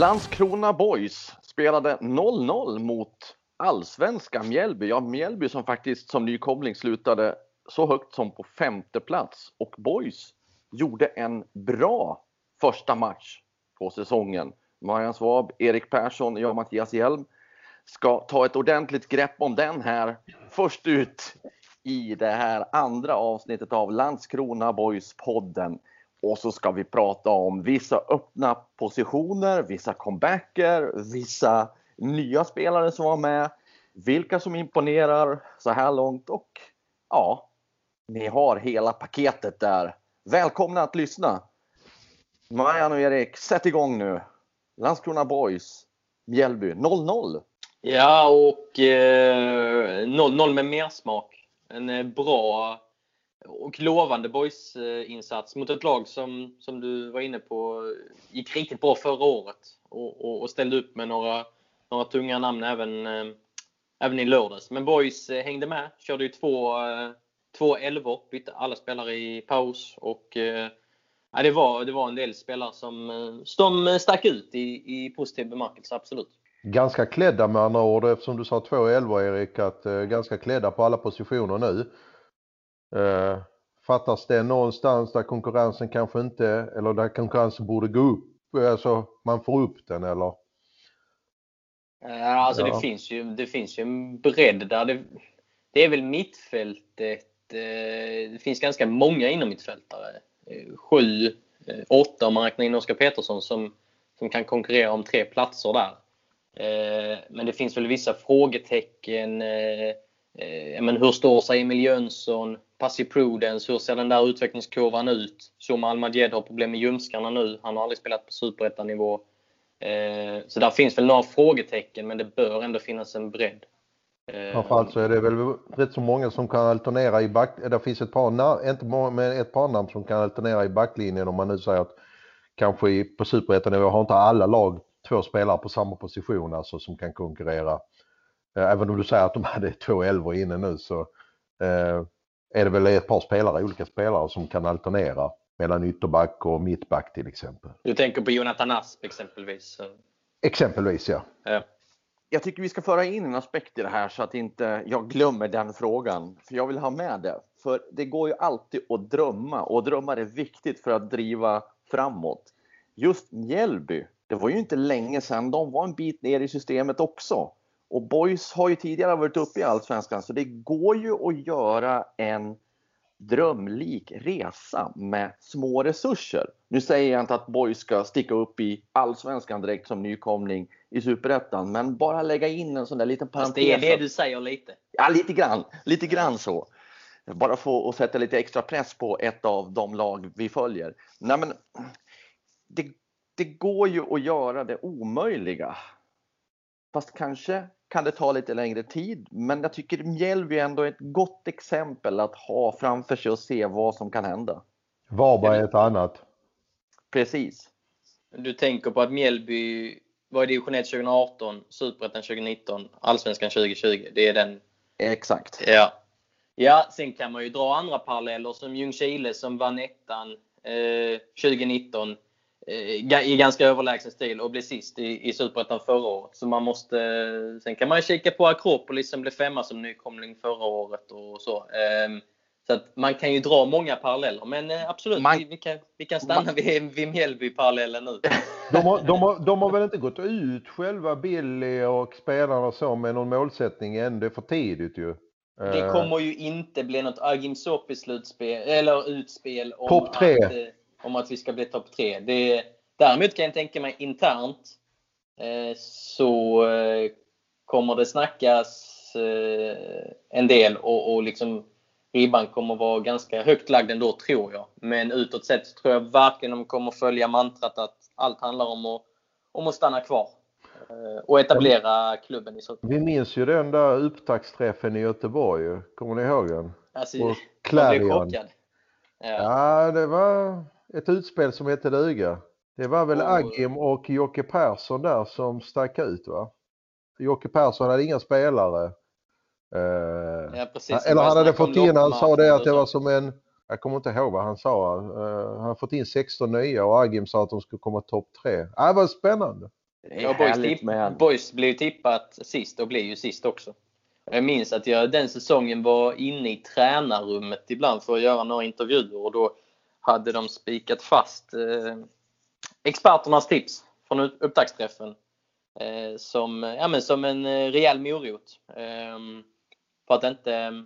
Landskrona Boys spelade 0-0 mot allsvenska Mjällby. Ja, Mjällby som faktiskt som nykomling slutade så högt som på femte plats och Boys gjorde en bra första match på säsongen. Marian Svab, Erik Persson, jag Mattias Hjelm ska ta ett ordentligt grepp om den här först ut i det här andra avsnittet av Landskrona Boys podden. Och så ska vi prata om vissa öppna positioner, vissa comebacker, vissa nya spelare som var med, vilka som imponerar så här långt och ja, ni har hela paketet där. Välkomna att lyssna! Marianne och Erik, sätt igång nu! Landskrona Boys, Mjällby 0-0. Ja, och 0-0 eh, med mersmak. En eh, bra och lovande boys-insats eh, mot ett lag som, som du var inne på, gick riktigt bra förra året och, och, och ställde upp med några, några tunga namn även, eh, även i lördags. Men boys eh, hängde med, körde ju två, två elvor, bytte alla spelare i paus och ja, det, var, det var en del spelare som, som stack ut i, i positiv bemärkelse, absolut. Ganska klädda med andra ord eftersom du sa två elvor Erik, att ganska klädda på alla positioner nu. Eh, fattas det någonstans där konkurrensen kanske inte, eller där konkurrensen borde gå upp, alltså man får upp den eller? Alltså ja. det, finns ju, det finns ju en bredd där. Det, det är väl mittfältet. Eh, det finns ganska många inom mittfältare. Eh, sju, eh, åtta om man räknar in Oskar Petersson som, som kan konkurrera om tre platser där. Men det finns väl vissa frågetecken. Eh, men hur står sig Emil Jönsson? Passive Prudence, hur ser den där utvecklingskurvan ut? Som Almadjed har problem med ljumskarna nu. Han har aldrig spelat på superettanivå. Eh, så där finns väl några frågetecken, men det bör ändå finnas en bredd. Eh, Framförallt så är det väl rätt så många som kan alternera i back... Eh, det finns ett par, inte många, men ett par namn som kan alternera i backlinjen om man nu säger att kanske på superettanivå har inte alla lag två spelare på samma position alltså som kan konkurrera. Eh, även om du säger att de hade två elvor inne nu så eh, är det väl ett par spelare, olika spelare som kan alternera mellan ytterback och mittback till exempel. Du tänker på Jonathan Asp exempelvis? Exempelvis ja. ja. Jag tycker vi ska föra in en aspekt i det här så att inte jag glömmer den frågan. För jag vill ha med det. För det går ju alltid att drömma och drömmar är viktigt för att driva framåt. Just Mjällby, det var ju inte länge sedan de var en bit ner i systemet också. Och Boys har ju tidigare varit uppe i Allsvenskan så det går ju att göra en drömlik resa med små resurser. Nu säger jag inte att Boys ska sticka upp i Allsvenskan direkt som nykomling i Superettan, men bara lägga in en sån där liten parentes. det är det du säger lite? Ja, lite grann. Lite grann så. Bara få att sätta lite extra press på ett av de lag vi följer. Nej, men det, det går ju att göra det omöjliga. Fast kanske kan det ta lite längre tid. Men jag tycker Mjällby ändå är ett gott exempel att ha framför sig och se vad som kan hända. Varberg är ett annat. Precis. Du tänker på att Mjällby var i division 1 2018, Superettan 2019, Allsvenskan 2020. Det är den. Exakt. Ja. Ja, sen kan man ju dra andra paralleller som Ljungskile som vann ettan eh, 2019 Eh, i ganska överlägsen stil och blev sist i, i Superettan förra året. Så man måste, sen kan man kika på Akropolis som blev femma som nykomling förra året och så. Ehm, så att man kan ju dra många paralleller. Men eh, absolut, man, vi, vi, kan, vi kan stanna man, vid, vid Mjällby-parallellen nu. De har, de, har, de har väl inte gått ut själva Billy och spelarna så med någon målsättning än? Det är för tidigt ju. Det Eh, kommer ju inte bli något Agim Sopi-slutspel, eller utspel Topp tre. Att, eh, om att vi ska bli topp tre. Det, däremot kan jag tänka mig internt eh, så eh, kommer det snackas eh, en del och, och liksom ribban kommer vara ganska högt lagd ändå tror jag. Men utåt sett så tror jag verkligen de kommer följa mantrat att allt handlar om att, om att stanna kvar och etablera klubben i Superettan. Vi minns ju den där upptaktsträffen i Göteborg. Kommer ni ihåg den? Alltså, Och Clarion. Ja. Ja, det var ett utspel som hette duga. Det var väl Och- Agim och Jocke Persson där som stack ut va? Jocke Persson hade inga spelare. Eh, Ja, precis. eller han hade fått in, han sa det att det var som en, jag kommer inte ihåg vad han sa. Eh, han har fått in 16 nya och Agim sa att de skulle komma topp tre. Ja, det var spännande. Ja, Boys, tipp, Boys blev ju tippat sist och blev ju sist också. Jag minns att jag den säsongen var inne i tränarrummet ibland för att göra några intervjuer och då hade de spikat fast eh, experternas tips från upp- upptaktsträffen eh, som, ja, men som en eh, rejäl morot. Eh, för att inte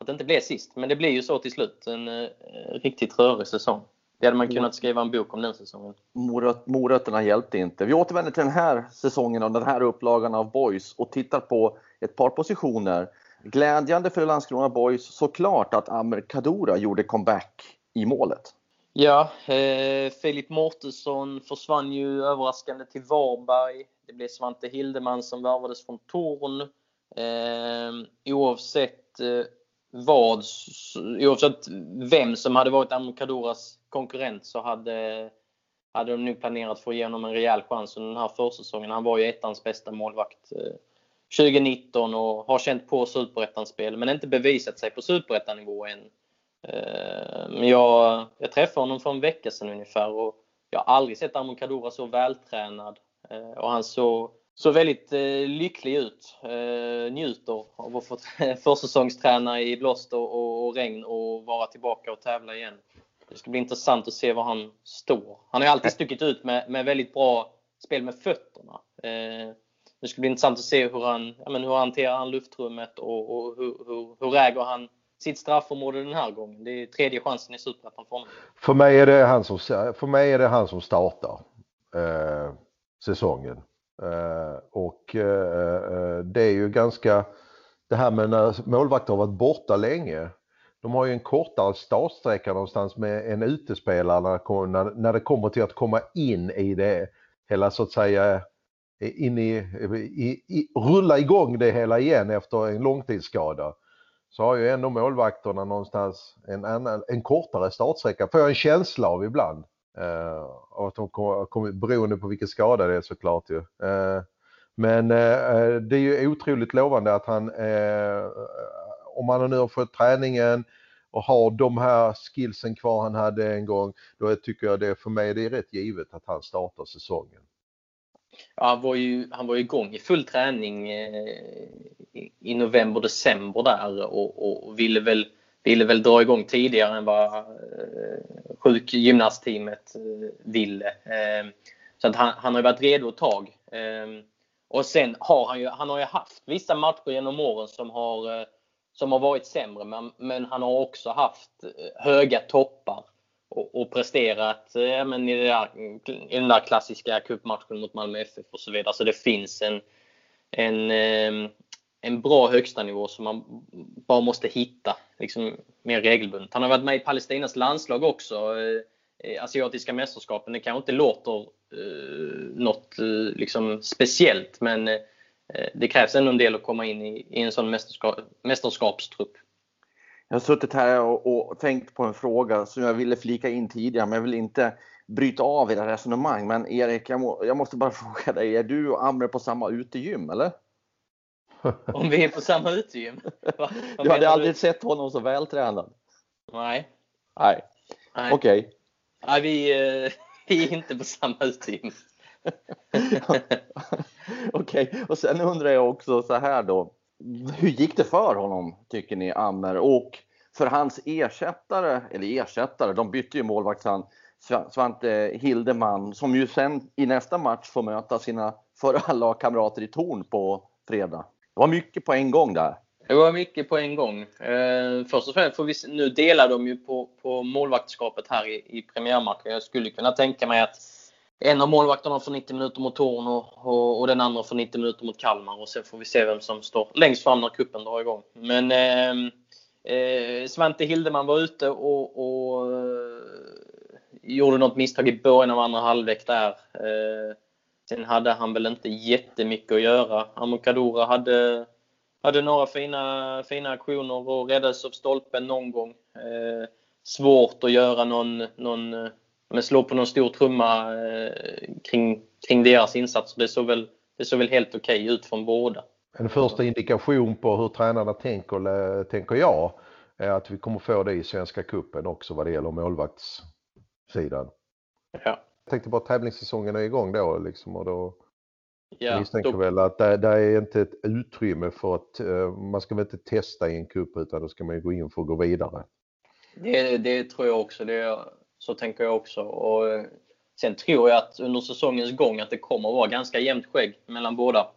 att det inte blev sist. Men det blev ju så till slut. En eh, riktigt rörig säsong. Det hade man kunnat skriva en bok om den säsongen. Moröt, morötterna hjälpte inte. Vi återvänder till den här säsongen och den här upplagan av Boys och tittar på ett par positioner. Glädjande för Landskrona Boys såklart att Amer Kadura gjorde comeback i målet. Ja, eh, Filip Mårtensson försvann ju överraskande till Varberg. Det blev Svante Hildeman som värvades från Torn. Eh, oavsett eh, vad, oavsett vem som hade varit Amokadoras konkurrent så hade, hade de nu planerat för att ge honom en rejäl chans under den här försäsongen. Han var ju ettans bästa målvakt eh, 2019 och har känt på superettan-spel men inte bevisat sig på superettanivå än. Eh, Men jag, jag träffade honom för en vecka sedan ungefär och jag har aldrig sett Amon Kadura så vältränad. Eh, Och han såg, såg väldigt eh, lycklig ut. Njuter av att få försäsongsträna i blåst och, och, och regn och vara tillbaka och tävla igen. Det ska bli intressant att se var han står. Han har ju alltid stuckit ut med, med väldigt bra spel med fötterna. Eh, Det ska bli intressant att se hur han, ja, men hur hanterar han luftrummet och, och hur, hur, hur äger han sitt straffområde den här gången. Det är tredje chansen i Superettan för honom. För mig är det han som, för mig är det han som startar eh, säsongen. Eh, och eh, eh, det är ju ganska, det här med när målvakter har varit borta länge. De har ju en kortare startsträcka någonstans med en utespelare när det kommer, när, när det kommer till att komma in i det hela så att säga in i, i, i, rulla igång det hela igen efter en långtidsskada så har ju ändå målvakterna någonstans en, annan, en kortare startsträcka, får jag en känsla av ibland. Eh, och att de kommer, beroende på vilken skada det är såklart ju. Eh, men eh, det är ju otroligt lovande att han, eh, om han nu har fått träningen och har de här skillsen kvar han hade en gång, då tycker jag det för mig det är rätt givet att han startar säsongen. Ja, han, var ju, han var ju igång i full träning eh, i, november, december där och, och, ville, väl, ville väl dra igång tidigare än vad eh, sjukgymnastteamet eh, ville. Eh, så att han, han har ju varit redo ett tag. Eh, och sen har han ju, han har ju haft vissa matcher genom åren som har, eh, som har varit sämre men, men han har också haft eh, höga toppar och, och presterat eh, ja, men i, där, i den där klassiska cupmatchen mot Malmö FF och så vidare. Så det finns en, en, ehm, en bra högsta nivå som man bara måste hitta liksom, mer regelbundet. Han har varit med i Palestinas landslag också. Eh, Asiatiska mästerskapen. Det kanske inte låter eh, något eh, liksom, speciellt men eh, det krävs ändå en del att komma in i, i en sån mästerskap, mästerskapstrupp. Jag har suttit här och, och, tänkt på en fråga som jag ville flika in tidigare, men jag vill inte bryta av era resonemang. Men Erik, jag, må, jag måste bara fråga dig, är du och Amre på samma utegym eller? Om vi är på samma utegym? Du hade aldrig du? sett honom så vältränad? Nej. Nej, Nej. okej. Okay. Nej, vi, vi är inte på samma utegym. okej, okay. och sen undrar jag också så här då hur gick det för honom, tycker ni, Ammer? Och för hans ersättare, eller ersättare, de bytte ju målvakt han, Svante Hildeman, som ju sen i nästa match får möta sina förra lagkamrater i Torn på fredag. Det var mycket på en gång där. Det var mycket på en gång. Eh, först och främst får vi nu delar de ju på, på målvaktskapet här i, i premiärmatchen. Jag skulle kunna tänka mig att en av målvakterna får 90 minuter mot Torn och, och, och, den andra får 90 minuter mot Kalmar och sen får vi se vem som står längst fram när kuppen drar igång. Men eh, eh, Svante Hildeman var ute och, och eh, gjorde något misstag i början av andra halvlek där. Eh, sen hade han väl inte jättemycket att göra. Amokadora hade hade några fina, fina aktioner och räddades av stolpen någon gång. Eh, svårt att göra någon, någon eh, men slå på någon stor trumma eh, kring, kring deras insatser. Det såg väl, det såg väl helt okej okay ut från båda. En första indikation på hur tränarna tänker, tänker jag, är att vi kommer få det i Svenska Kuppen också vad det gäller målvaktssidan. Ja. Jag tänkte bara tävlingssäsongen är igång då liksom och då Ja, misstänker då... väl att det, det, är inte ett utrymme för att uh, man ska väl inte testa i en cup utan då ska man gå in för att gå vidare. Det, det tror jag också. Det, så tänker jag också. Och, eh, sen tror jag att under säsongens gång att det kommer att vara ganska jämnt skägg mellan båda.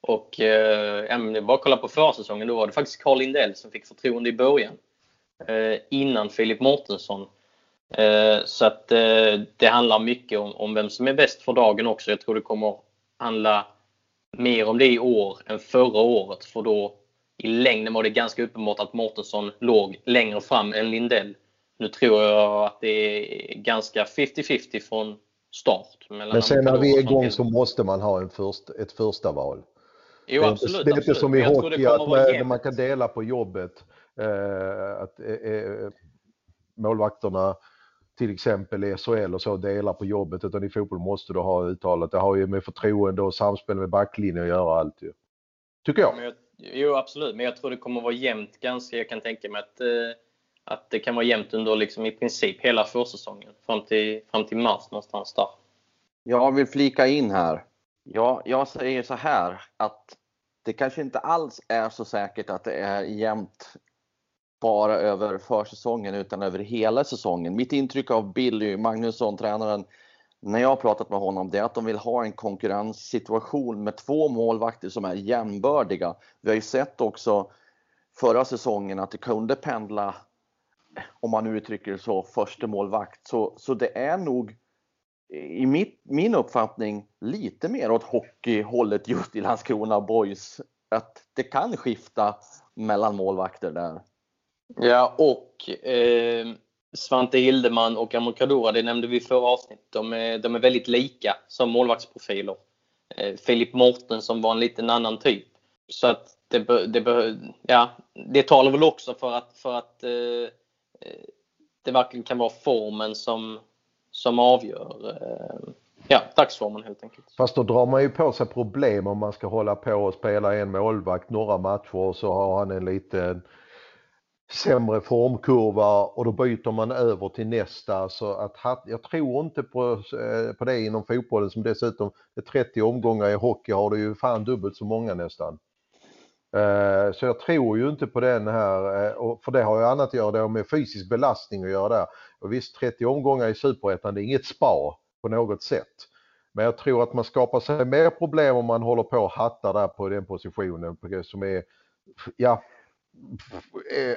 Och eh, bara kolla på försäsongen. Då var det faktiskt Carl Lindell som fick förtroende i början. Eh, innan Filip Mårtensson. Eh, så att eh, det handlar mycket om, om vem som är bäst för dagen också. Jag tror det kommer handla mer om det i år än förra året. För då i längden var det ganska uppenbart att Mårtensson låg längre fram än Lindell. Nu tror jag att det är ganska 50-50 från start. Men sen när vi är igång så måste man ha en först, ett första val. Jo, absolut, det är inte, absolut. som i hockey att man, man, kan dela på jobbet. Eh, att eh, eh målvakterna till exempel i SHL och så delar på jobbet utan i fotboll måste du ha uttalat. Det har ju med förtroende och samspel med backlinjen att göra allt ju. Tycker jag. jag. Jo absolut, men jag tror det kommer vara jämnt ganska. Jag kan tänka mig att, eh, att det kan vara jämnt under liksom i princip hela försäsongen fram till, fram till mars någonstans där. Jag vill flika in här. Ja, jag säger så här att det kanske inte alls är så säkert att det är jämnt bara över försäsongen utan över hela säsongen. Mitt intryck av Billy Magnusson, tränaren, när jag har pratat med honom, det är att de vill ha en konkurrenssituation med två målvakter som är jämnbördiga. Vi har ju sett också förra säsongen att det kunde pendla, om man uttrycker det så, första målvakt. Så, så det är nog i mitt, min uppfattning lite mer åt hockeyhållet just i Landskrona Boys. Att det kan skifta mellan målvakter där. Ja, och eh, Svante Hildeman och Amokadora, det nämnde vi i förra avsnittet. De är, de är väldigt lika som målvaktsprofiler. Eh, Filip Morten som var en liten annan typ. Så att det, det, ja, det talar väl också för att, för att eh, det verkligen kan vara formen som, som avgör. Eh, ja, dagsformen helt enkelt. Fast då drar man ju på sig problem om man ska hålla på och spela en målvakt några matcher och så har han en liten sämre formkurva och då byter man över till nästa. Så att, jag tror inte på, eh, på det inom fotbollen som dessutom är 30 omgångar i hockey har du ju fan dubbelt så många nästan. Eh, så jag tror ju inte på den här, eh, för det har ju annat att göra med fysisk belastning att göra där. Och visst 30 omgångar i superettan, det är inget spa på något sätt. Men jag tror att man skapar sig mer problem om man håller på och hattar där på den positionen som är, ja,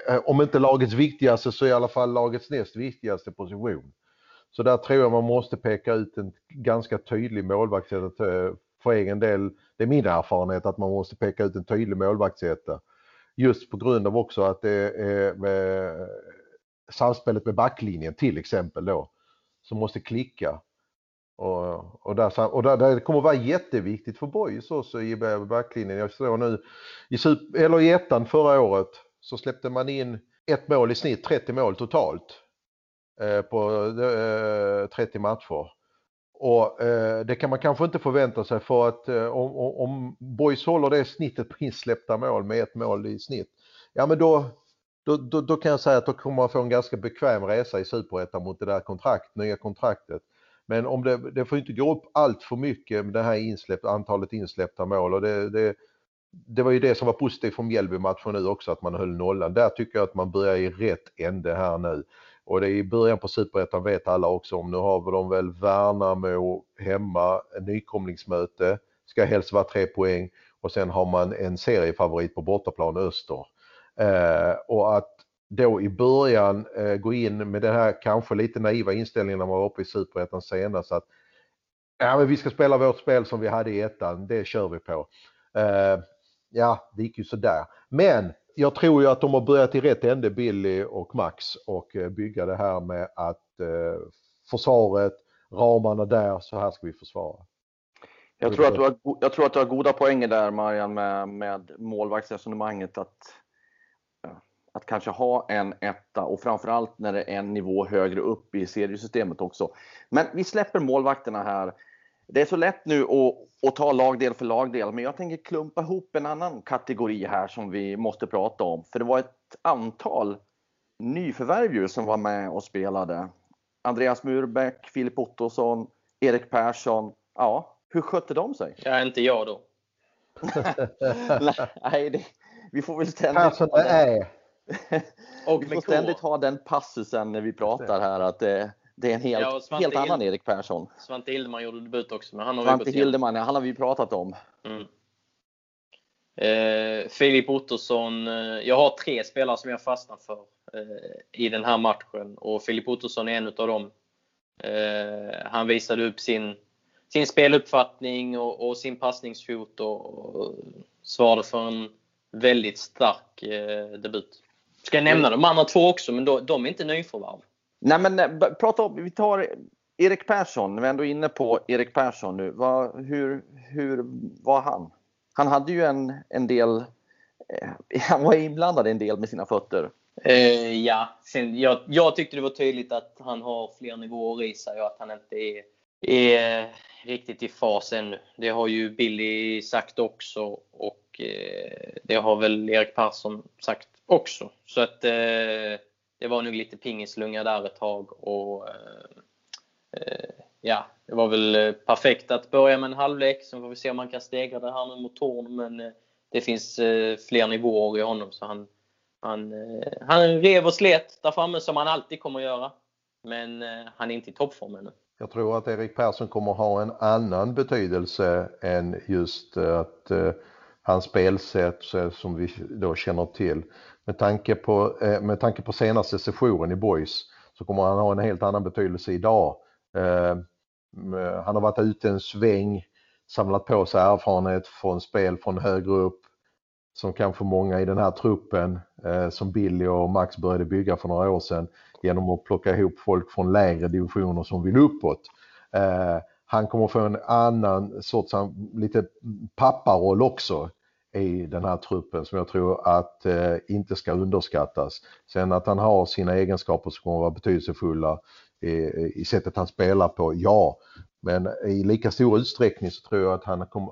eh, om inte lagets viktigaste så i alla fall lagets näst viktigaste position. Så där tror jag man måste peka ut en ganska tydlig målvakt för egen del. Det är min erfarenhet att man måste peka ut en tydlig målvaktsetta. Just på grund av också att det är med samspelet med backlinjen till exempel då. Som måste klicka. Och, och, där, och där, där kommer vara jätteviktigt för Boys också i backlinjen. Jag står nu i, super, eller i ettan förra året så släppte man in ett mål i snitt, 30 mål totalt eh, på eh, 30 matcher. Och eh, det kan man kanske inte förvänta sig för att eh, om, om Boys håller det snittet på insläppta mål med ett mål i snitt, ja men då, då, då, då kan jag säga att då kommer man få en ganska bekväm resa i Superettan mot det där kontrakt, nya kontraktet. Men om det, det får inte gå upp allt för mycket med det här insläpp, antalet insläppta mål och det, det, det var ju det som var positivt från Mjällby-matchen nu också att man höll nollan. Där tycker jag att man börjar i rätt ände här nu. Och det är i början på Superettan vet alla också om. Nu har de väl Värnamo hemma, nykomlingsmöte, ska helst vara tre poäng. och sen har man en seriefavorit på bortaplan Öster. Eh, och att då i början eh, gå in med den här kanske lite naiva inställningen när man var uppe i Superettan senast att ja, men vi ska spela vårt spel som vi hade i ettan, det kör vi på. Eh, ja, det gick ju sådär. Men jag tror ju att de har börjat i rätt ände, Billy och Max, och eh, bygga det här med att eh, försvaret, ramarna där, så här ska vi försvara. Jag tror, att du har, jag tror att du har goda poänger där Marian med, med målvaktsresonemanget att, att kanske ha en etta och framförallt när det är en nivå högre upp i seriesystemet också. Men vi släpper målvakterna här. Det är så lätt nu att, att ta lagdel för lagdel, men jag tänker klumpa ihop en annan kategori här som vi måste prata om. För det var ett antal nyförvärv som var med och spelade. Andreas Murbeck, Filip Ottosson, Erik Persson. Ja, hur skötte de sig? Ja, inte jag då. Nej, det, vi får väl ständigt... Persson är. och vi får ständigt ha den passusen när vi pratar här att det, det är en helt, ja, helt annan Erik Persson. Svante Hildeman gjorde debut också. Men han har Svante Hildeman, han har vi pratat om. Mm. Eh, Filip Ottosson. Eh, jag har tre spelare som jag fastnar för eh, i den här matchen och Filip Ottosson är en av dem. Eh, han visade upp sin, sin speluppfattning och, och sin passningsfot och, och svarade för en väldigt stark eh, debut. Ska jag nämna de andra två också, men då, de är inte nyförvärv. Nej, men eh, prata om, vi tar Erik Persson, vi är ändå inne på Erik Persson nu. Vad, hur, hur var han? Han hade ju en, en del, eh, han var inblandad en del med sina fötter. Eh, ja, Sen, jag, jag tyckte det var tydligt att han har fler nivåer i sig och att han inte är, är riktigt i fas ännu. Det har ju Billy sagt också och eh, det har väl Erik Persson sagt också. Så att eh, det var nog lite pingislunga där ett tag och eh, eh ja, det var väl eh, perfekt att börja med en halvlek. Sen får vi se om man kan stegra det här nu mot Torn. Men eh, det finns eh, fler nivåer i honom så han, han, han rev och slet där framme som han alltid kommer att göra. Men han är inte i toppform ännu. Jag tror att Erik Persson kommer att ha en annan betydelse än just att hans spelsätt som vi då känner till. Med tanke på, eh, med tanke på senaste sessionen i Boys så kommer han ha en helt annan betydelse idag Eh, han har varit ute en sväng, samlat på sig erfarenhet från spel från högre upp som kanske många i den här truppen eh, som Billy och Max började bygga för några år sedan genom att plocka ihop folk från lägre divisioner som vill uppåt. Eh, han kommer få en annan sorts, lite papparoll också i den här truppen som jag tror att eh, inte ska underskattas. Sen att han har sina egenskaper som kommer att vara betydelsefulla i sättet han spelar på, ja. Men i lika stor utsträckning så tror jag att han kommer,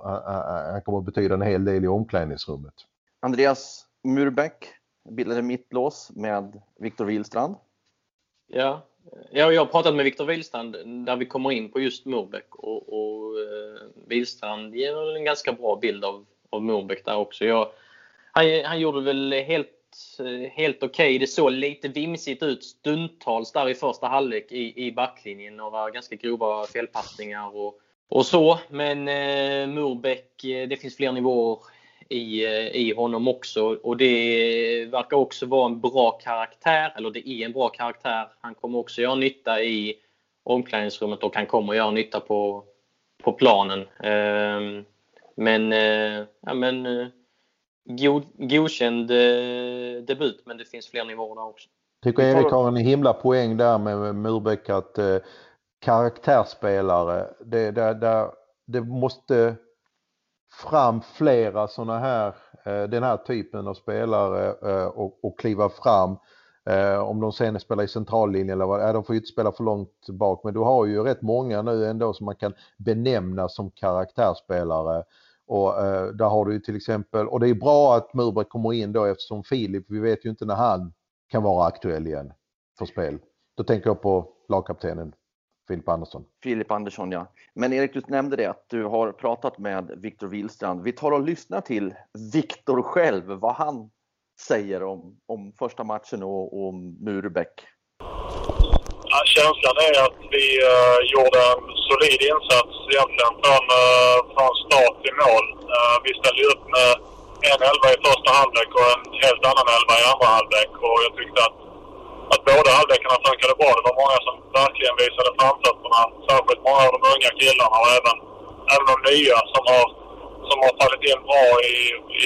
han kommer att betyda en hel del i omklädningsrummet. Andreas Murbeck bildade mittlås med Viktor Wihlstrand. Ja, jag har pratat med Viktor Wihlstrand där vi kommer in på just Murbeck och, och uh, Wihlstrand ger en ganska bra bild av, av Murbeck där också. Jag, han, han gjorde väl helt helt okej. Okay. Det såg lite vimsigt ut stundtals där i första halvlek i, i backlinjen. Några ganska grova felpassningar och, och så. Men eh, Murbeck, eh, det finns fler nivåer i, eh, i honom också. Och det verkar också vara en bra karaktär. Eller det är en bra karaktär. Han kommer också göra nytta i omklädningsrummet och han kommer göra nytta på, på planen. Eh, men, eh, ja, men god, godkänd eh, debut men det finns fler nivåer där också. Tycker Erik har en himla poäng där med Murbeck att eh, karaktärsspelare, det, det, det, det måste fram flera sådana här, eh, den här typen av spelare eh, och, och kliva fram. Eh, om de sen spelar i centrallinjen eller vad, äh, de får ju inte spela för långt bak men du har ju rätt många nu ändå som man kan benämna som karaktärsspelare. Och eh, där har du till exempel, och det är bra att Murberg kommer in då eftersom Filip, vi vet ju inte när han kan vara aktuell igen för spel. Då tänker jag på lagkaptenen Filip Andersson. Filip Andersson ja. Men Erik, du nämnde det att du har pratat med Viktor Wihlstrand. Vi tar och lyssnar till Viktor själv, vad han säger om, om första matchen och om Murbeck. Ja, känslan är att vi uh, gjorde en solid insats egentligen från, uh, från start till mål. Uh, vi ställde upp med en elva i första halvlek och en helt annan elva i andra halvlek. Och jag tyckte att, att båda halvlekarna funkade bra. Det var många som verkligen visade framfötterna. Särskilt många av de unga killarna och även, även de nya som har, som har fallit in bra i,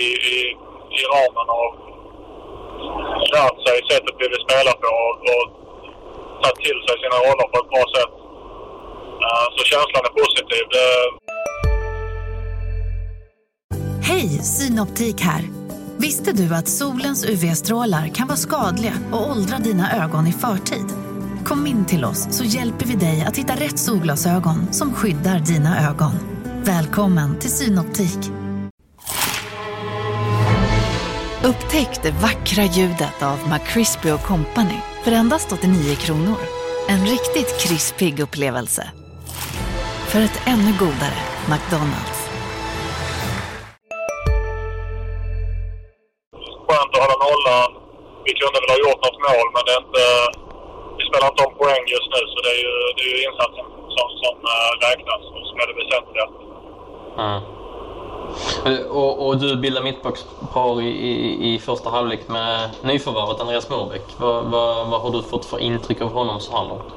i, i, i ramen och lärt sig sättet vi vill spela på och, och tagit till sig sina roller på ett bra sätt. Uh, så känslan är positiv. Det... Hej, Synoptik här. Visste du att solens UV-strålar kan vara skadliga och åldra dina ögon i förtid? Kom in till oss så hjälper vi dig att hitta rätt solglasögon som skyddar dina ögon. Välkommen till Synoptik. Upptäck det vackra ljudet av McCrispy Company för endast 89 kronor. En riktigt krispig upplevelse. För ett ännu godare McDonalds. Skönt att hålla nollan. Vi kunde väl ha gjort något mål, men det är inte, vi spelar inte om poäng just nu. Så det är ju, det är ju insatsen som, som uh, räknas och som är det väsentliga. Mm. Eh, och, och, du bildar mittbackspar i, i, i första halvlek med nyförvärvet Andreas Morbäck. Vad, vad, vad har du fått för intryck av honom så här långt?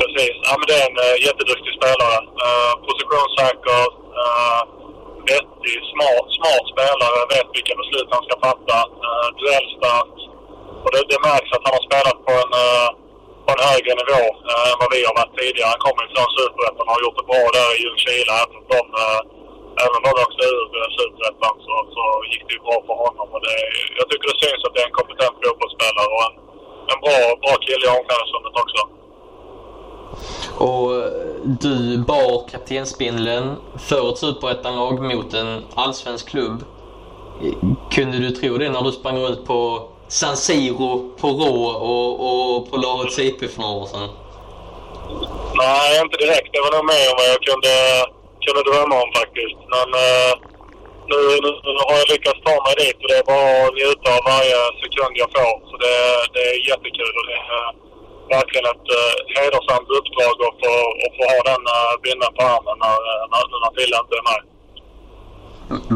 Precis. Ja, men det är en uh, jätteduktig spelare. Uh, positionssäker, uh, vettig, smart, smart spelare. Vet vilka beslut han ska fatta. Uh, duellstark. Och det, det märks att han har spelat på en, uh, på en högre nivå än vad vi har varit tidigare. Han kommer från Superettan och har gjort det bra där i Ljungskile. Även om de, uh, även om de åkte ur Superettan så, så gick det ju bra för honom. Och det, jag tycker det syns att det är en kompetent fotbollsspelare och en, en bra, bra kille i omklädningsrummet också. Och du bar kaptensbindeln för ett superettanlag mot en allsvensk klubb. Kunde du tro det när du sprang ut på San Siro, på Rå och, och på Larets IP för några år sedan? Nej, inte direkt. Det var nog mer än vad jag kunde, kunde drömma om faktiskt. Men uh, nu, nu, har jag lyckats ta mig dit och det är bara att njuta av varje sekund jag får. Så det, det är jättekul. Och det, uh, verkligen ett uh, hedersamt uppdrag att få, att få ha den uh, bindeln på armen när, när, när Fille inte är med.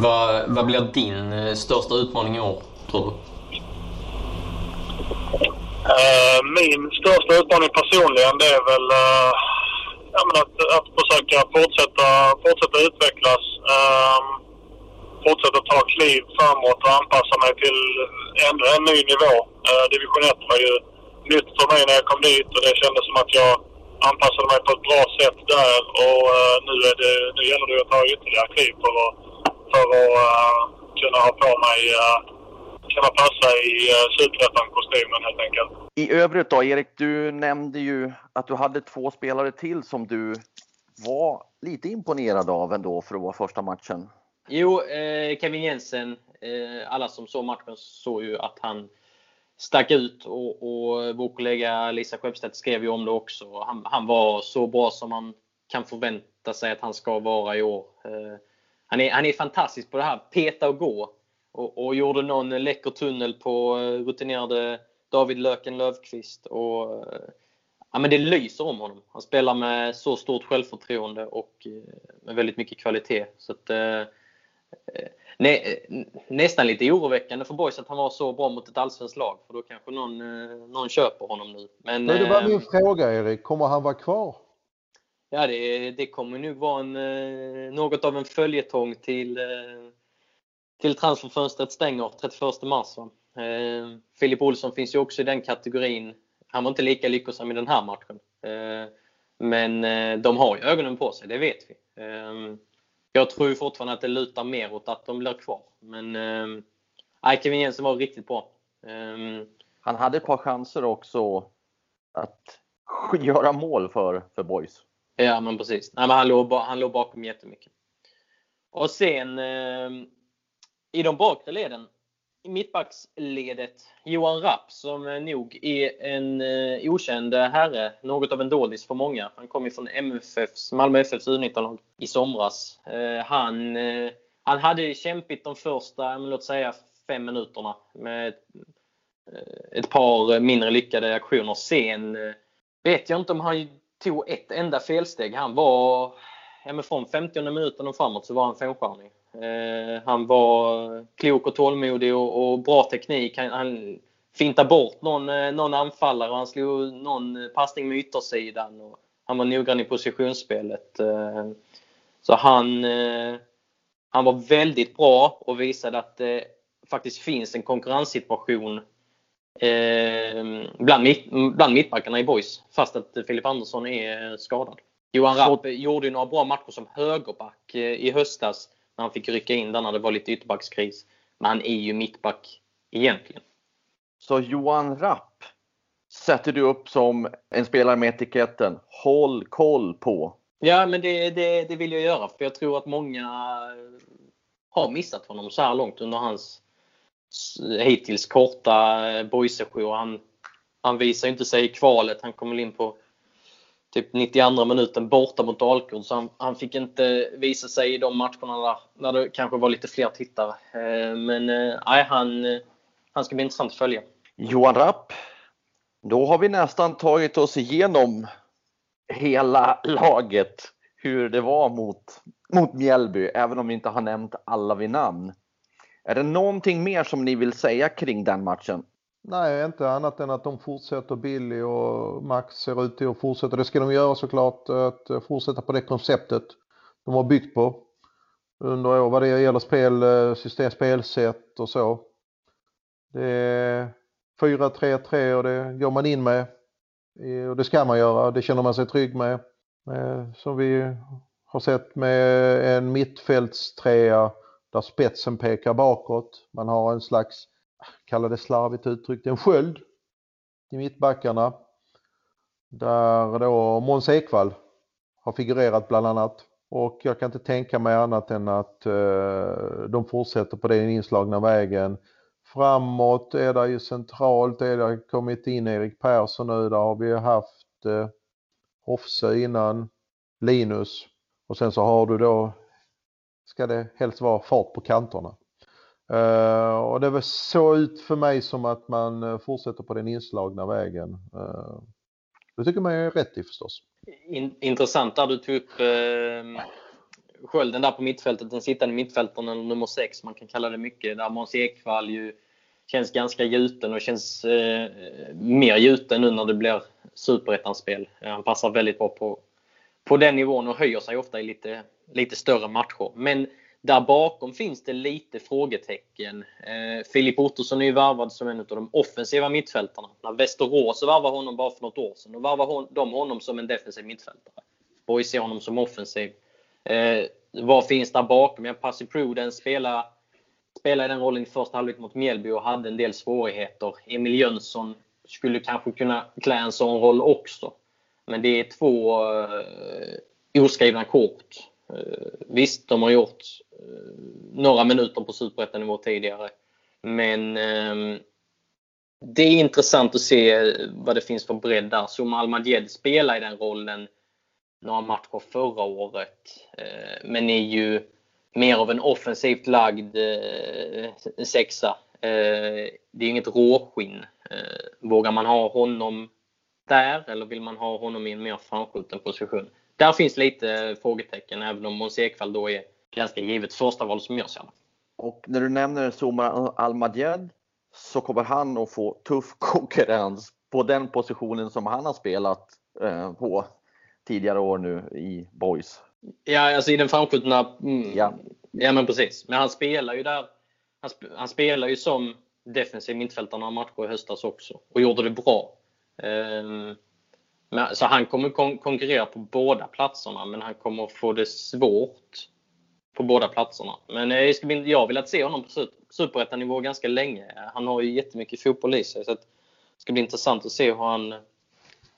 Vad, vad blir din uh, största utmaning i år, tror du? Min största utmaning personligen det är väl ja, men att, att försöka fortsätta, fortsätta utvecklas. Um, fortsätta ta kliv framåt och anpassa mig till ännu en ny nivå. Uh, Division 1 var ju nytt för mig när jag kom dit och det kändes som att jag anpassade mig på ett bra sätt där och uh, nu, är det, nu gäller det att ta ytterligare kliv för att, för att uh, kunna ha på mig uh, kunna passa i uh, superettan-kostymen helt enkelt. I övrigt då, Erik, du nämnde ju att du hade två spelare till som du var lite imponerad av ändå för att vara första matchen. Jo, eh, Kevin Jensen. Eh, alla som såg matchen såg ju att han stack ut och, och vår kollega Lisa Skeppstedt skrev ju om det också. Han, han, var så bra som man kan förvänta sig att han ska vara i år. Eh, han, är, han är fantastisk på det här, peta och gå. Och, och gjorde någon läcker tunnel på rutinerade David Löken Lövqvist. Och, ja, men det lyser om honom. Han spelar med så stort självförtroende och med väldigt mycket kvalitet. Så att, eh, nä, nästan lite oroväckande för Boys att han var så bra mot ett allsvenskt lag. För då kanske någon, någon köper honom nu. Men, Men det var min fråga Erik, kommer han vara kvar? Ja, det, det kommer nog vara en, något av en följetong till, till transferfönstret stänger 31 mars. Eh, Filip Olsson finns ju också i den kategorin. Han var inte lika lyckosam i den här matchen. Eh, men eh, de har ju ögonen på sig, det vet vi. Jag tror fortfarande att det lutar mer åt att de blir kvar. Men eh, Kevin Jensen var riktigt bra. Eh, Han hade ett par chanser också att göra mål för, för Boys. Ja, men precis. Nej, men han, låg, han låg bakom jättemycket. Och sen eh, i de bakre leden, i mittbacksledet, Johan Rapp som nog är en eh, okänd eh, herre, något av en doldis för många. Han kom ju från MFFs, Malmö FFs U19-lag i somras. Eh, han, eh, han hade kämpigt de första, låt säga fem minuterna med ett, ett par mindre lyckade aktioner. Sen eh, vet jag inte om han tog ett enda felsteg. Han var, ja, men från 50 minuten och framåt så var han femstjärnig. Eh, han var klok och tålmodig och, och bra teknik. Han, han fintade bort någon, eh, någon anfallare och han slog någon passning med yttersidan. Och han var noggrann i positionsspelet. Eh, så han, han var väldigt bra och visade att det faktiskt finns en konkurrenssituation bland, mitt, bland mittbackarna i boys fast att Filip Andersson är skadad. Johan Rapp gjorde några bra matcher som högerback i höstas när han fick rycka in där när det var lite ytterbackskris. Men han är ju mittback egentligen. Så Johan Rapp sätter du upp som en spelare med etiketten håll koll på. Ja, men det, det, det vill jag göra för jag tror att många har missat honom så här långt under hans hittills korta boysession. Han, han visar inte sig i kvalet. Han kommer in på typ 92 minuten borta mot Dalkurd så han, han, fick inte visa sig i de matcherna där, där det kanske var lite fler tittare. Eh, men eh, nej, han, eh, han ska bli intressant att följa. Johan Rapp, då har vi nästan tagit oss igenom hela laget, hur det var mot, mot Mjällby, även om vi inte har nämnt alla vid namn. Är det någonting mer som ni vill säga kring den matchen? Nej, inte annat än att de fortsätter. Billy och Max ser ut till att fortsätta. Det ska de göra såklart, att eh, fortsätta på det konceptet de har byggt på under år vad det gäller spel, eh, system, spelsätt och så. Det är 4-3-3 och det går man in med. Och det ska man göra, det känner man sig trygg med. Eh, som vi har sett med en mittfältstrea där spetsen pekar bakåt. Man har en slags kalla det slarvigt uttryckt, en sköld i mittbackarna. Där då Måns Ekvall har figurerat bland annat. Och jag kan inte tänka mig annat än att eh, de fortsätter på den inslagna vägen. Framåt är det ju centralt, är det kommit in Erik Persson nu, där har vi haft eh, Hofse innan, Linus och sen så har du då, ska det helst vara fart på kanterna. Uh, och det var så ut för mig som att man eh, fortsätter på den inslagna vägen. Uh, det tycker man är rätt i förstås. In, intressant där du tog upp uh, skölden där på mittfältet, den sittande mittfältaren eller nummer 6, man kan kalla det mycket, där Måns Ekvall ju känns ganska gjuten och känns uh, mer gjuten nu när det blir superettanspel. Han passar väldigt bra på, på den nivån och höjer sig ofta i lite, lite större matcher. Men där bakom finns det lite frågetecken. Eh, Filip Ottosson är ju värvad som en av de offensiva mittfältarna. När Västerås varvade honom bara för något år sedan, då varvade de honom som en defensiv mittfältare. Boys ser honom som offensiv. Eh, vad finns där bakom? Ja, Passy Pruden spelade, spelade den rollen i första halvlek mot Mjällby och hade en del svårigheter. Emil Jönsson skulle kanske kunna klä en sån roll också. Men det är två eh, oskrivna kort. Eh, visst, de har gjort eh, några minuter på superettanivå tidigare. Men ehm, det är intressant att se vad det finns för bredd där. Som Almadjed spelar i den rollen några matcher förra året. Eh, men är ju mer av en offensivt lagd sexa. Det är inget råskinn. Vågar man ha honom där eller vill man ha honom i en mer framskjuten position? Där finns lite frågetecken även om Måns Ekvall då är ganska givet första val som jag ser. Och när du nämner Somar Almadjed så kommer han att få tuff konkurrens på den positionen som han har spelat eh, på tidigare år nu i Boys. Ja, alltså i den framskjutna... Mm, ja. ja, men precis. Men han spelar ju där. Han, sp han spelar ju som defensiv mittfältare några matcher i höstas också och gjorde det bra. Um, men, så han kommer kon konkurrera på båda platserna men han kommer få det svårt på båda platserna. Men eh, jag, ska, jag har velat se honom på superettanivå ganska länge. Han har ju jättemycket fotboll i sig. Så det ska bli intressant att se hur han,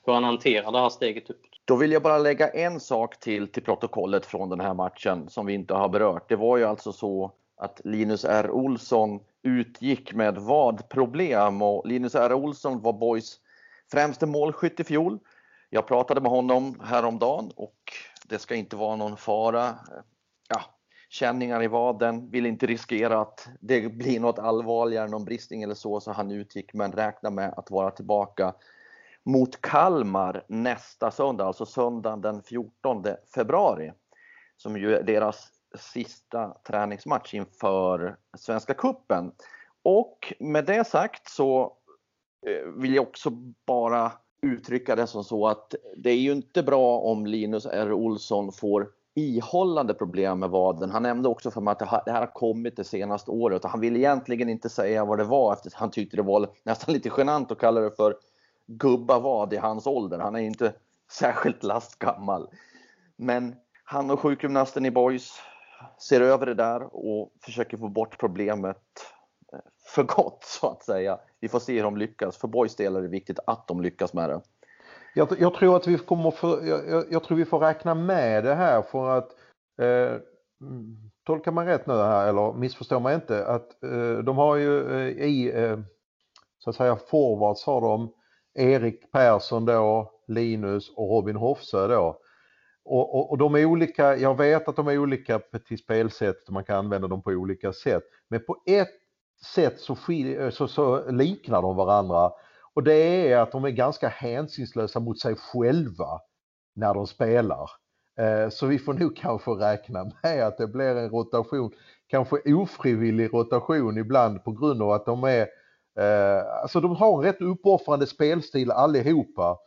hur han hanterar det här steget upp. Då vill jag bara lägga en sak till till protokollet från den här matchen som vi inte har berört. Det var ju alltså så att Linus R Olsson utgick med vad problem och Linus R Olsson var Boys främste målskytt i fjol. Jag pratade med honom häromdagen och det ska inte vara någon fara. Ja, känningar i vaden, vill inte riskera att det blir något allvarligare, någon bristning eller så, så han utgick men räknar med att vara tillbaka mot Kalmar nästa söndag, alltså söndagen den 14 februari. Som ju är deras sista träningsmatch inför Svenska Kuppen. Och med det sagt så eh, vill jag också bara uttrycka det som så att det är ju inte bra om Linus R. Olsson får ihållande problem med vaden. Han nämnde också för mig att det här, har kommit det senaste året och han vill egentligen inte säga vad det var eftersom han tyckte det var nästan lite genant att kalla det för gubbavad i hans ålder. Han är inte särskilt lastgammal. Men han och sjukgymnasten i Boys ser över det där och försöker få bort problemet eh, för gott så att säga. Vi får se hur de lyckas. För Boys del är det viktigt att de lyckas med det. Jag, jag tror att vi kommer för, jag, jag, tror vi får räkna med det här för att eh, tolkar man rätt nu här eller missförstår man inte att eh, de har ju eh, i eh, så att säga forwards har de Erik Persson då, Linus och Robin Hofsö då. Och, och, och, de är olika, jag vet att de är olika till spelsätt och man kan använda dem på olika sätt. Men på ett sätt så, eh, så, så liknar de varandra och det är att de är ganska hänsynslösa mot sig själva när de spelar. Eh, så vi får nog kanske räkna med att det blir en rotation, kanske ofrivillig rotation ibland på grund av att de är, eh, alltså de har en rätt uppoffrande spelstil allihopa.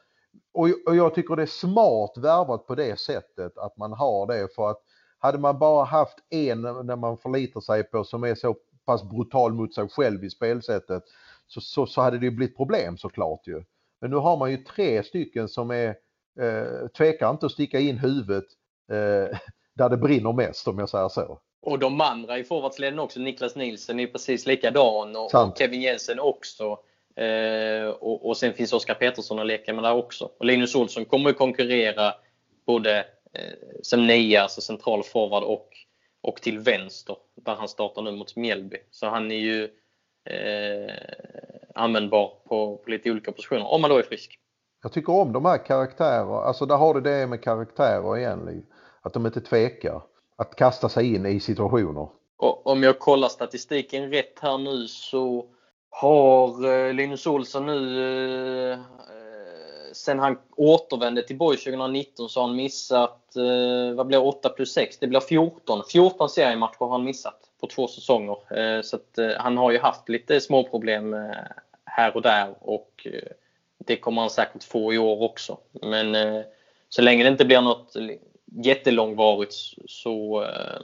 Och, jag tycker det är smart värvat på det sättet att man har det för att hade man bara haft en när man förlitar sig på som är så pass brutal mot sig själv i spelsättet så, så, så hade det blivit problem såklart ju. Men nu har man ju tre stycken som är, eh, tvekar inte att sticka in huvudet eh, där det brinner mest om jag säger så. Och de andra i forwardsleden också, Niklas Nilsson är precis likadan och, och Kevin Jensen också. Eh, och, och, sen finns Oskar Petersson att leka med där också. Och Linus Olsson kommer konkurrera både eh, som nia, alltså central forward och, och till vänster där han startar nu mot Mjällby. Så han är ju eh, användbar på, på lite olika positioner om man då är frisk. Jag tycker om de här karaktärerna, alltså där har du det med karaktärer igen. Att de inte tvekar att kasta sig in i situationer. Och om jag kollar statistiken rätt här nu så har eh, Linus Olsson nu eh, sen han återvände till Borg 2019 så har han missat, eh, vad blir 8 plus 6? Det blir 14. 14 seriematcher har han missat på två säsonger. Eh, så att, eh, han har ju haft lite småproblem eh, här och där och eh, det kommer han säkert få i år också. Men eh, så länge det inte blir något jättelångvarigt så, eh,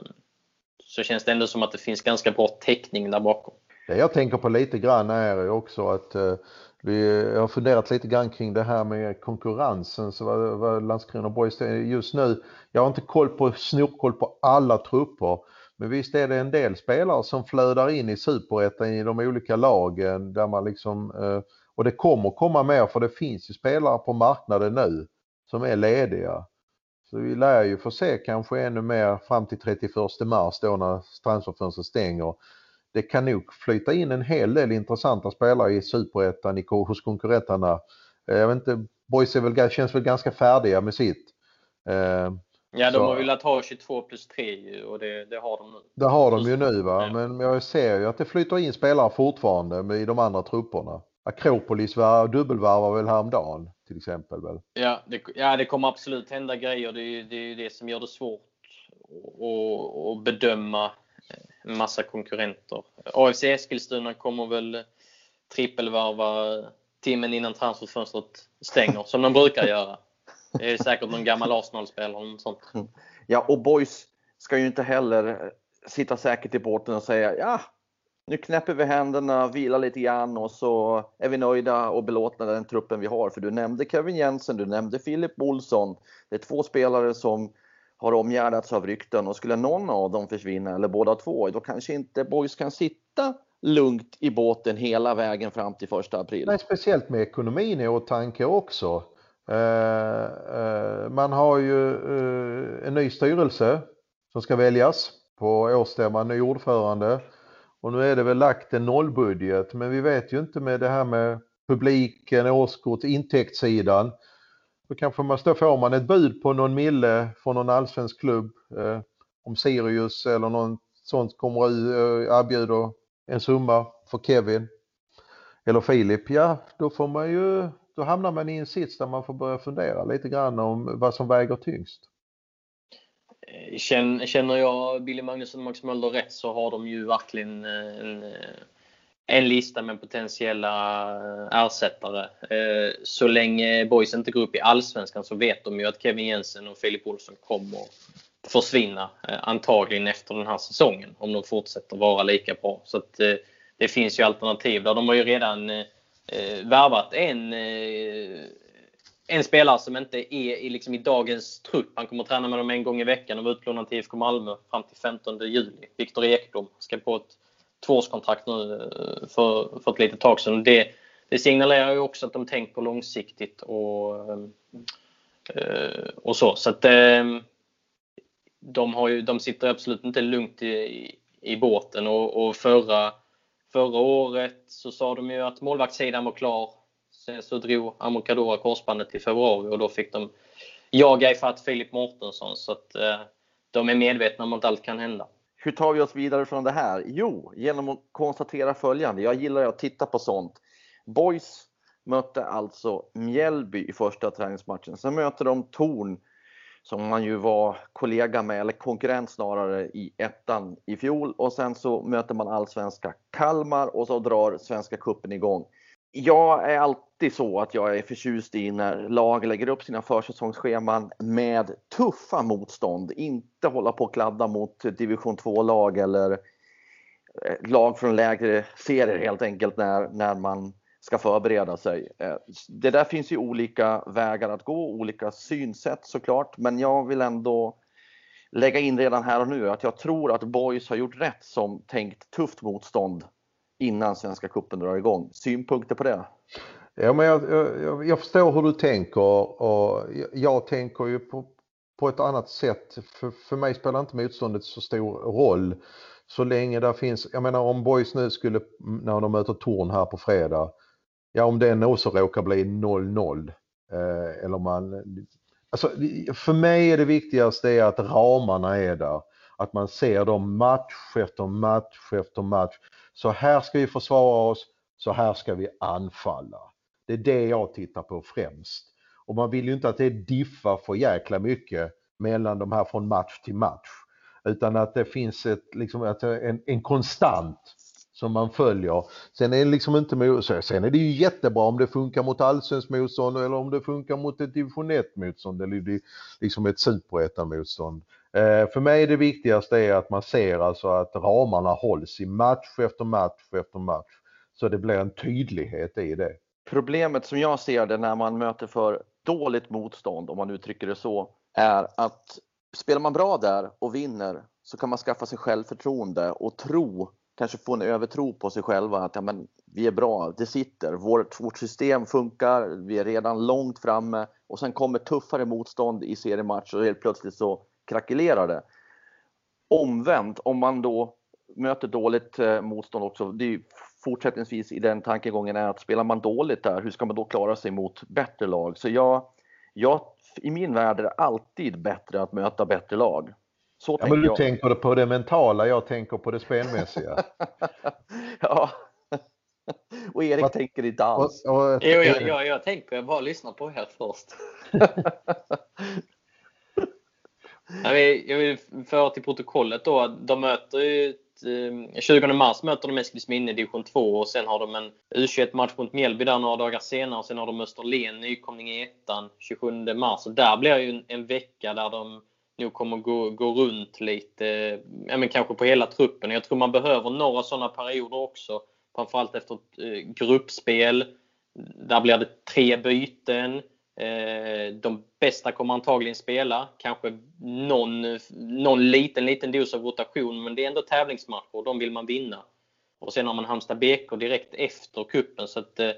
så känns det ändå som att det finns ganska bra täckning där bakom. Det jag tänker på lite grann är också att eh, jag har funderat lite grann kring det här med konkurrensen, så vad, vad Landskrona Boys just nu. Jag har inte koll på, snorkoll på alla trupper. Men visst är det en del spelare som flödar in i superettan i de olika lagen där man liksom, eh, och det kommer komma mer för det finns ju spelare på marknaden nu som är lediga. Så vi lär ju få se kanske ännu mer fram till 31 mars då när transferfönstret stänger det kan nog flyta in en hel del intressanta spelare i superettan hos konkurrenterna. Eh, jag vet inte, Boys väl, känns väl ganska färdiga med sitt. Eh, ja, de så. har velat ha 22 plus 3 och det, det har de nu. Det har de ju nu va, ja. men jag ser ju att det flyter in spelare fortfarande i de andra trupperna. Akropolis var, dubbelvarvar väl häromdagen till exempel väl? Ja, det, ja, det kommer absolut hända grejer. Det är, det är det som gör det svårt att bedöma massa konkurrenter. AFC Eskilstuna kommer väl trippelvarva timmen innan transferfönstret stänger, som de brukar göra. Det är säkert någon gammal Arsenal-spelare eller något sånt. Ja, och Boys ska ju inte heller sitta säkert i båten och säga ja, nu knäpper vi händerna, vilar lite grann och så är vi nöjda och belåtna med den truppen vi har. För du nämnde Kevin Jensen, du nämnde Filip Olsson. Det är två spelare som har omgärdats av rykten och skulle någon av dem försvinna eller båda två, då kanske inte Boys kan sitta lugnt i båten hela vägen fram till första april. Nej, speciellt med ekonomin i åtanke också. Eh, eh, man har ju eh, en ny styrelse som ska väljas på årsstämman, ny ordförande. Och nu är det väl lagt en nollbudget, men vi vet ju inte med det här med publiken, årskort, intäktssidan. Då kanske man, då får man ett bud på någon mille från någon allsvensk klubb. Eh, om Sirius eller någon sånt kommer och eh, erbjuder en summa för Kevin eller Filip, ja då får man ju, då hamnar man i en sits där man får börja fundera lite grann om vad som väger tyngst. Känner jag Billy Magnusson och Max Möller rätt så har de ju verkligen eh, en, eh, en lista med potentiella eh, ersättare. Eh, så länge Boys inte går upp i Allsvenskan så vet de ju att Kevin Jensen och Filip Olsson kommer försvinna eh, antagligen efter den här säsongen om de fortsätter vara lika bra. Så att, det finns ju alternativ där. De har ju redan eh, värvat en, eh, en spelare som inte är i, liksom i dagens trupp. Han kommer att träna med dem en gång i veckan och vara utlånad till IFK Malmö fram till 15 juli. Viktor Ekblom ska på ett tvåårskontrakt nu eh, för, för ett litet tag sedan. Det, det signalerar ju också att de tänker långsiktigt och, eh, eh, och så. så att, de, har ju, de sitter absolut inte lugnt i, i båten och, och förra Förra året så sa de ju att målvaktssidan var klar. Sen så drog Amokadora korsbandet i februari och då fick de jaga ifatt Filip Mårtensson. Så att de är medvetna om att allt kan hända. Hur tar vi oss vidare från det här? Jo, genom att konstatera följande. Jag gillar att titta på sånt. Boys mötte alltså Mjällby i första träningsmatchen. Sen möter de Torn som man ju var kollega med, eller konkurrent snarare, i ettan i fjol. Och sen så möter man allsvenska Kalmar och så drar Svenska Kuppen igång. Jag är alltid så att jag är förtjust i när lag lägger upp sina försäsongsscheman med tuffa motstånd. Inte hålla på och kladda mot division 2-lag eller eh, lag från lägre serier helt enkelt när, när man ska förbereda sig. Eh, det där finns ju olika vägar att gå, olika synsätt såklart, men jag vill ändå lägga in redan här och nu att jag tror att Boys har gjort rätt som tänkt tufft motstånd innan Svenska Cupen drar igång. Synpunkter på det? Ja, men jag, jag, jag förstår hur du tänker och jag, tänker ju på, på ett annat sätt. För, för mig spelar inte motståndet så stor roll så länge det finns, jag menar om Boys nu skulle, när de möter Torn här på fredag, ja om den också råkar bli 0-0 eh, eller man Alltså, för mig är det viktigaste att ramarna är där. Att man ser dem match efter match efter match. Så här ska vi försvara oss, så här ska vi anfalla. Det är det jag tittar på främst. Och man vill ju inte att det diffar för jäkla mycket mellan de här från match till match. Utan att det finns ett, liksom, en, en konstant som man följer. Sen är det liksom inte sen är det ju jättebra om det funkar mot allsvenskt motstånd eller om det funkar mot ett division 1 motstånd eller liksom ett superettan motstånd. Eh, för mig är det viktigaste är att man ser alltså att ramarna hålls i match efter match efter match. Så det blir en tydlighet i det. Problemet som jag ser det när man möter för dåligt motstånd, om man uttrycker det så, är att spelar man bra där och vinner så kan man skaffa sig självförtroende och tro kanske få en övertro på sig själva att ja, men, vi är bra, det sitter, vårt, vårt system funkar, vi är redan långt framme och sen kommer tuffare motstånd i seriematch och helt plötsligt så krackelerar det. Omvänt, om man då möter dåligt eh, motstånd också, det är fortsättningsvis i den tankegången är att spelar man dåligt där, hur ska man då klara sig mot bättre lag? Så jag, jag i min värld är det alltid bättre att möta bättre lag. Så ja, men du jag. tänker på det mentala, jag tänker på det spelmässiga. ja. Och Erik What? tänker inte alls. Och, och, jo, jag, jag, jag tänker, jag bara lyssnar på er först. jag vill föra till protokollet då, de möter ju 20 eh, mars möter de Eskilsminne i division 2 och sen har de en U21-match mot Mjällby där några dagar senare. Sen har de Österlen, nykomling i ettan 27 mars. Och där blir det ju en, en vecka där de nog kommer gå, gå runt lite, ja, men kanske på hela truppen. Jag tror man behöver några sådana perioder också. Framförallt efter ett eh, gruppspel. Där blir det tre byten. Eh, de bästa kommer antagligen spela. Kanske någon, någon liten, liten dos av rotation. Men det är ändå tävlingsmatcher och de vill man vinna. Och sen har man Halmstad BK direkt efter kuppen så att, eh,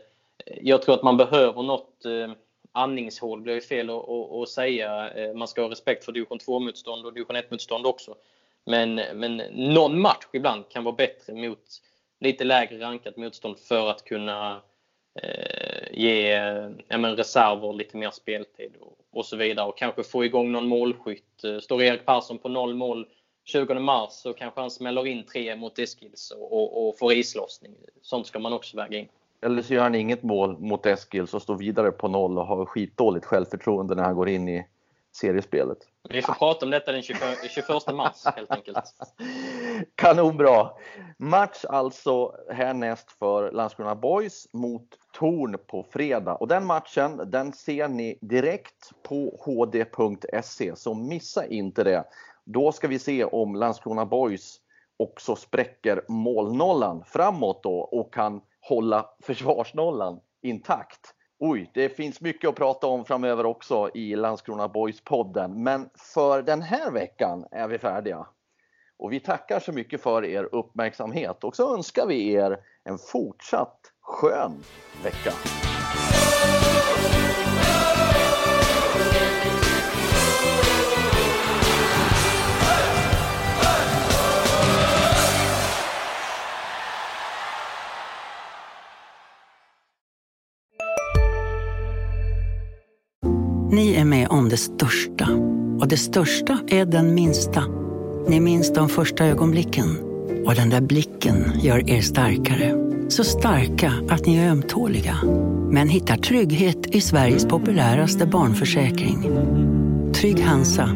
Jag tror att man behöver något eh, andningshål det blir ju fel att, att, att säga. Man ska ha respekt för division 2-motstånd och division 1-motstånd också. Men, men någon match ibland kan vara bättre mot lite lägre rankat motstånd för att kunna Eh, ge ja, men reserver lite mer speltid och, och, så vidare. Och kanske få igång någon målskytt. Eh, står Erik Persson på noll mål 20 mars så kanske han smäller in tre mot Eskils och, och, och får islossning. Sånt ska man också väga in. eller så gör han inget mål mot Eskils och står vidare på noll och har skitdåligt självförtroende när han går in i seriespelet. Vi får prata om detta den 21 mars helt enkelt. Kanonbra! Match alltså härnäst för Landskrona Boys mot Torn på fredag. Och den matchen den ser ni direkt på hd.se, så missa inte det. Då ska vi se om Landskrona Boys också spräcker målnollan framåt då och kan hålla försvarsnollan intakt. Oj, det finns mycket att prata om framöver också i Landskrona Boys-podden. Men för den här veckan är vi färdiga. Och vi tackar så mycket för er uppmärksamhet och så önskar vi er en fortsatt skön vecka. Om det största. Och det största är den minsta. Ni minns de första ögonblicken. Och den där blicken gör er starkare. Så starka att ni är ömtåliga. Men hittar trygghet i Sveriges populäraste barnförsäkring. Trygg Hansa.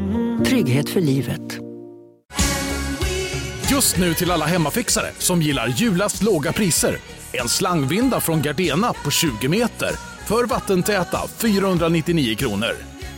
Trygghet för livet. Just nu till alla hemmafixare som gillar julast låga priser. En slangvinda från Gardena på 20 meter för vattentäta 499 kronor.